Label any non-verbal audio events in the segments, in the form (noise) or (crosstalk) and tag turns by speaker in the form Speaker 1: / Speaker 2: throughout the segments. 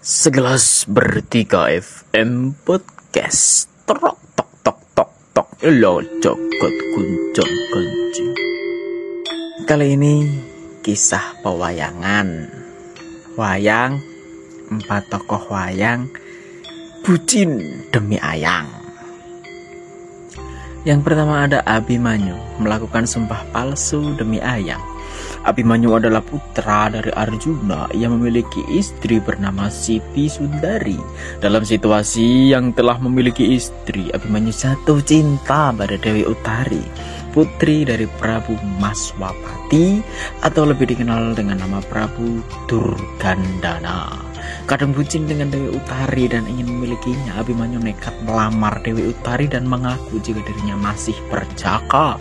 Speaker 1: Segelas bertiga FM Podcast. Tok tok tok tok tok. Lo jogot kuncung kencing Kali ini kisah pewayangan. Wayang Empat tokoh wayang Bucin demi ayang Yang pertama ada Abimanyu Melakukan sumpah palsu demi ayang Abimanyu adalah putra dari Arjuna yang memiliki istri bernama Siti Sundari. Dalam situasi yang telah memiliki istri, Abimanyu jatuh cinta pada Dewi Utari, putri dari Prabu Maswapati atau lebih dikenal dengan nama Prabu Durgandana. Kadang bucin dengan Dewi Utari dan ingin memilikinya, Abimanyu nekat melamar Dewi Utari dan mengaku jika dirinya masih perjaka.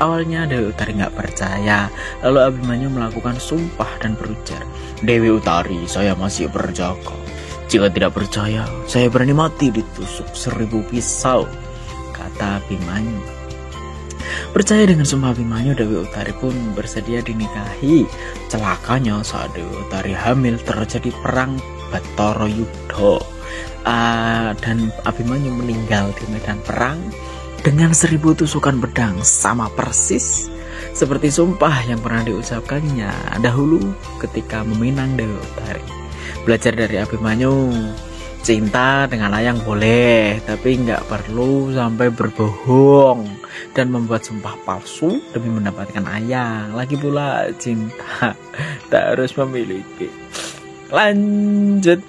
Speaker 1: Awalnya Dewi Utari nggak percaya, lalu Abimanyu melakukan sumpah dan berujar, Dewi Utari, saya masih berjaga. Jika tidak percaya, saya berani mati ditusuk seribu pisau, kata Abimanyu. Percaya dengan sumpah Abimanyu, Dewi Utari pun bersedia dinikahi. Celakanya saat Dewi Utari hamil terjadi perang Batara Yudha. Uh, dan Abimanyu meninggal di medan perang dengan seribu tusukan pedang sama persis seperti sumpah yang pernah diucapkannya dahulu ketika meminang Dewi Utari. Belajar dari Abimanyu, cinta dengan ayang boleh, tapi nggak perlu sampai berbohong dan membuat sumpah palsu demi mendapatkan ayang. Lagi pula cinta (laughs) tak harus memiliki. Lanjut,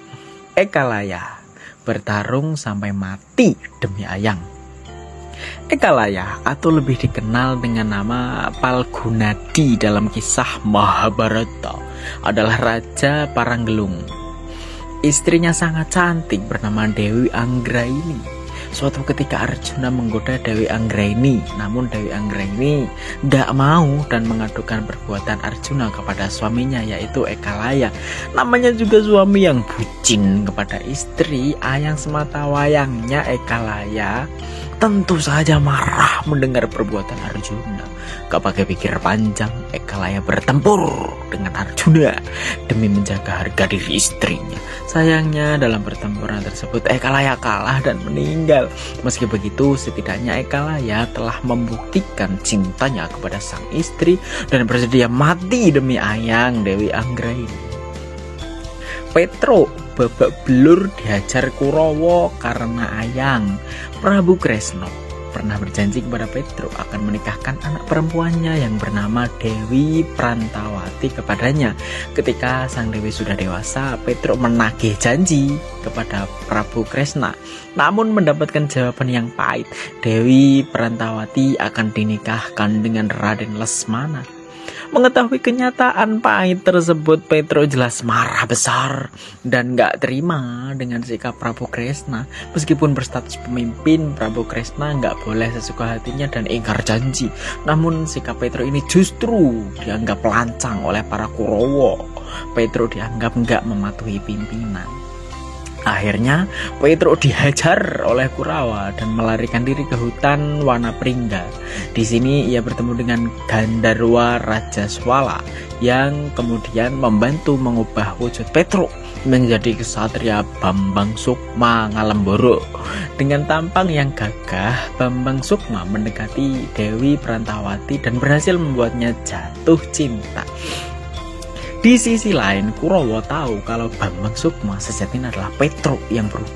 Speaker 1: Ekalaya bertarung sampai mati demi ayang. Ekalaya atau lebih dikenal dengan nama Palgunadi dalam kisah Mahabharata adalah Raja Paranggelung. Istrinya sangat cantik bernama Dewi Anggraini. Suatu ketika Arjuna menggoda Dewi Anggraini, namun Dewi Anggraini tidak mau dan mengadukan perbuatan Arjuna kepada suaminya yaitu Ekalaya. Namanya juga suami yang bucin kepada istri, ayang semata wayangnya Ekalaya tentu saja marah mendengar perbuatan Arjuna. Gak pakai pikir panjang, Ekalaya bertempur dengan Arjuna demi menjaga harga diri istrinya. Sayangnya dalam pertempuran tersebut Ekalaya kalah dan meninggal. Meski begitu, setidaknya Ekalaya telah membuktikan cintanya kepada sang istri dan bersedia mati demi ayang Dewi Anggraini. Petro babak belur dihajar Kurawa karena ayang. Prabu Kresno pernah berjanji kepada Petro akan menikahkan anak perempuannya yang bernama Dewi Prantawati kepadanya. Ketika sang Dewi sudah dewasa, Petro menagih janji kepada Prabu Kresna. Namun mendapatkan jawaban yang pahit, Dewi Prantawati akan dinikahkan dengan Raden Lesmana. Mengetahui kenyataan pahit tersebut, Petro jelas marah besar dan gak terima dengan sikap Prabu Kresna. Meskipun berstatus pemimpin, Prabu Kresna gak boleh sesuka hatinya dan ingkar janji. Namun sikap Petro ini justru dianggap lancang oleh para Kurowo. Petro dianggap gak mematuhi pimpinan. Akhirnya Petro dihajar oleh Kurawa dan melarikan diri ke hutan Wanapringga. Di sini ia bertemu dengan Gandarwa Raja Swala yang kemudian membantu mengubah wujud Petro menjadi kesatria Bambang Sukma Ngalemboro. Dengan tampang yang gagah, Bambang Sukma mendekati Dewi Prantawati dan berhasil membuatnya jatuh cinta. Di sisi lain, Kurawa tahu kalau Bambang Sukma sejatinya adalah Petro yang buruk.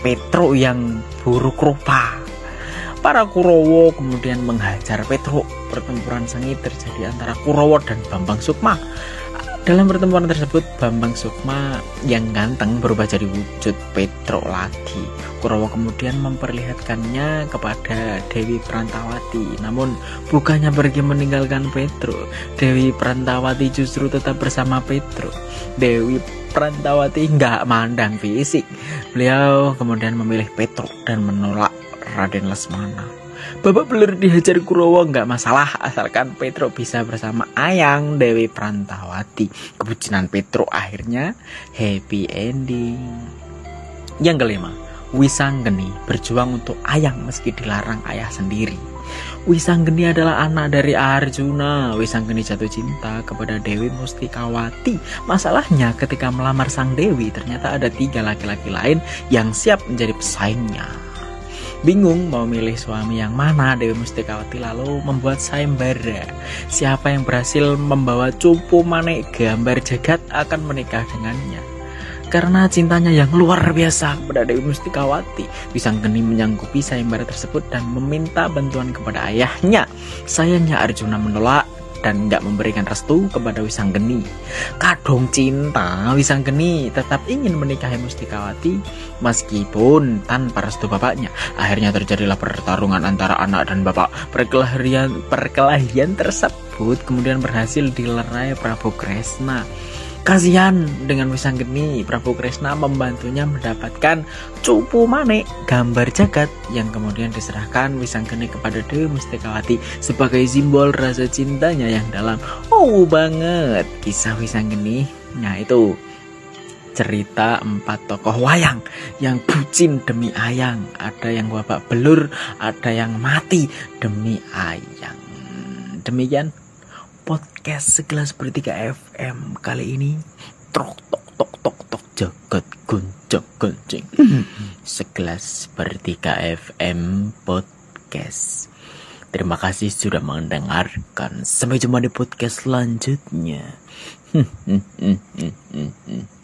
Speaker 1: Petro yang buruk rupa. Para Kurawa kemudian menghajar Petro. Pertempuran sengit terjadi antara Kurawa dan Bambang Sukma. Dalam pertemuan tersebut, Bambang Sukma yang ganteng berubah jadi wujud Petro lagi. Kurawa kemudian memperlihatkannya kepada Dewi Prantawati. Namun, bukannya pergi meninggalkan Petro, Dewi Prantawati justru tetap bersama Petro. Dewi Prantawati nggak mandang fisik. Beliau kemudian memilih Petro dan menolak Raden Lesmana. Bapak belur dihajar Kurawa nggak masalah asalkan Petro bisa bersama Ayang Dewi Prantawati. Kebucinan Petro akhirnya happy ending. Yang kelima, Wisanggeni berjuang untuk Ayang meski dilarang ayah sendiri. Wisanggeni adalah anak dari Arjuna. Wisanggeni jatuh cinta kepada Dewi Mustikawati. Masalahnya ketika melamar sang Dewi ternyata ada tiga laki-laki lain yang siap menjadi pesaingnya. Bingung mau milih suami yang mana, Dewi Mustikawati lalu membuat sayembara. Siapa yang berhasil membawa cupu manik gambar jagat akan menikah dengannya karena cintanya yang luar biasa kepada Dewi Mustikawati. Wisanggeni menyanggupi sayembara tersebut dan meminta bantuan kepada ayahnya. Sayangnya Arjuna menolak dan nggak memberikan restu kepada Wisanggeni. Kadung cinta, Wisanggeni tetap ingin menikahi Mustikawati meskipun tanpa restu bapaknya. Akhirnya terjadilah pertarungan antara anak dan bapak. Perkelahian perkelahian tersebut kemudian berhasil dilerai Prabu Kresna. Kasihan dengan Wisanggeni, Prabu Kresna membantunya mendapatkan cupu manik gambar jagat yang kemudian diserahkan Wisanggeni kepada Dewi Mustikawati sebagai simbol rasa cintanya yang dalam. Oh banget kisah Wisanggeni. Nah itu cerita empat tokoh wayang yang bucin demi ayang. Ada yang babak belur, ada yang mati demi ayang. Demikian podcast segelas bertiga FM kali ini. Trok tok tok tok tok jagat guncak guncing segelas bertiga FM podcast. Terima kasih sudah mendengarkan. Sampai jumpa di podcast selanjutnya (laughs)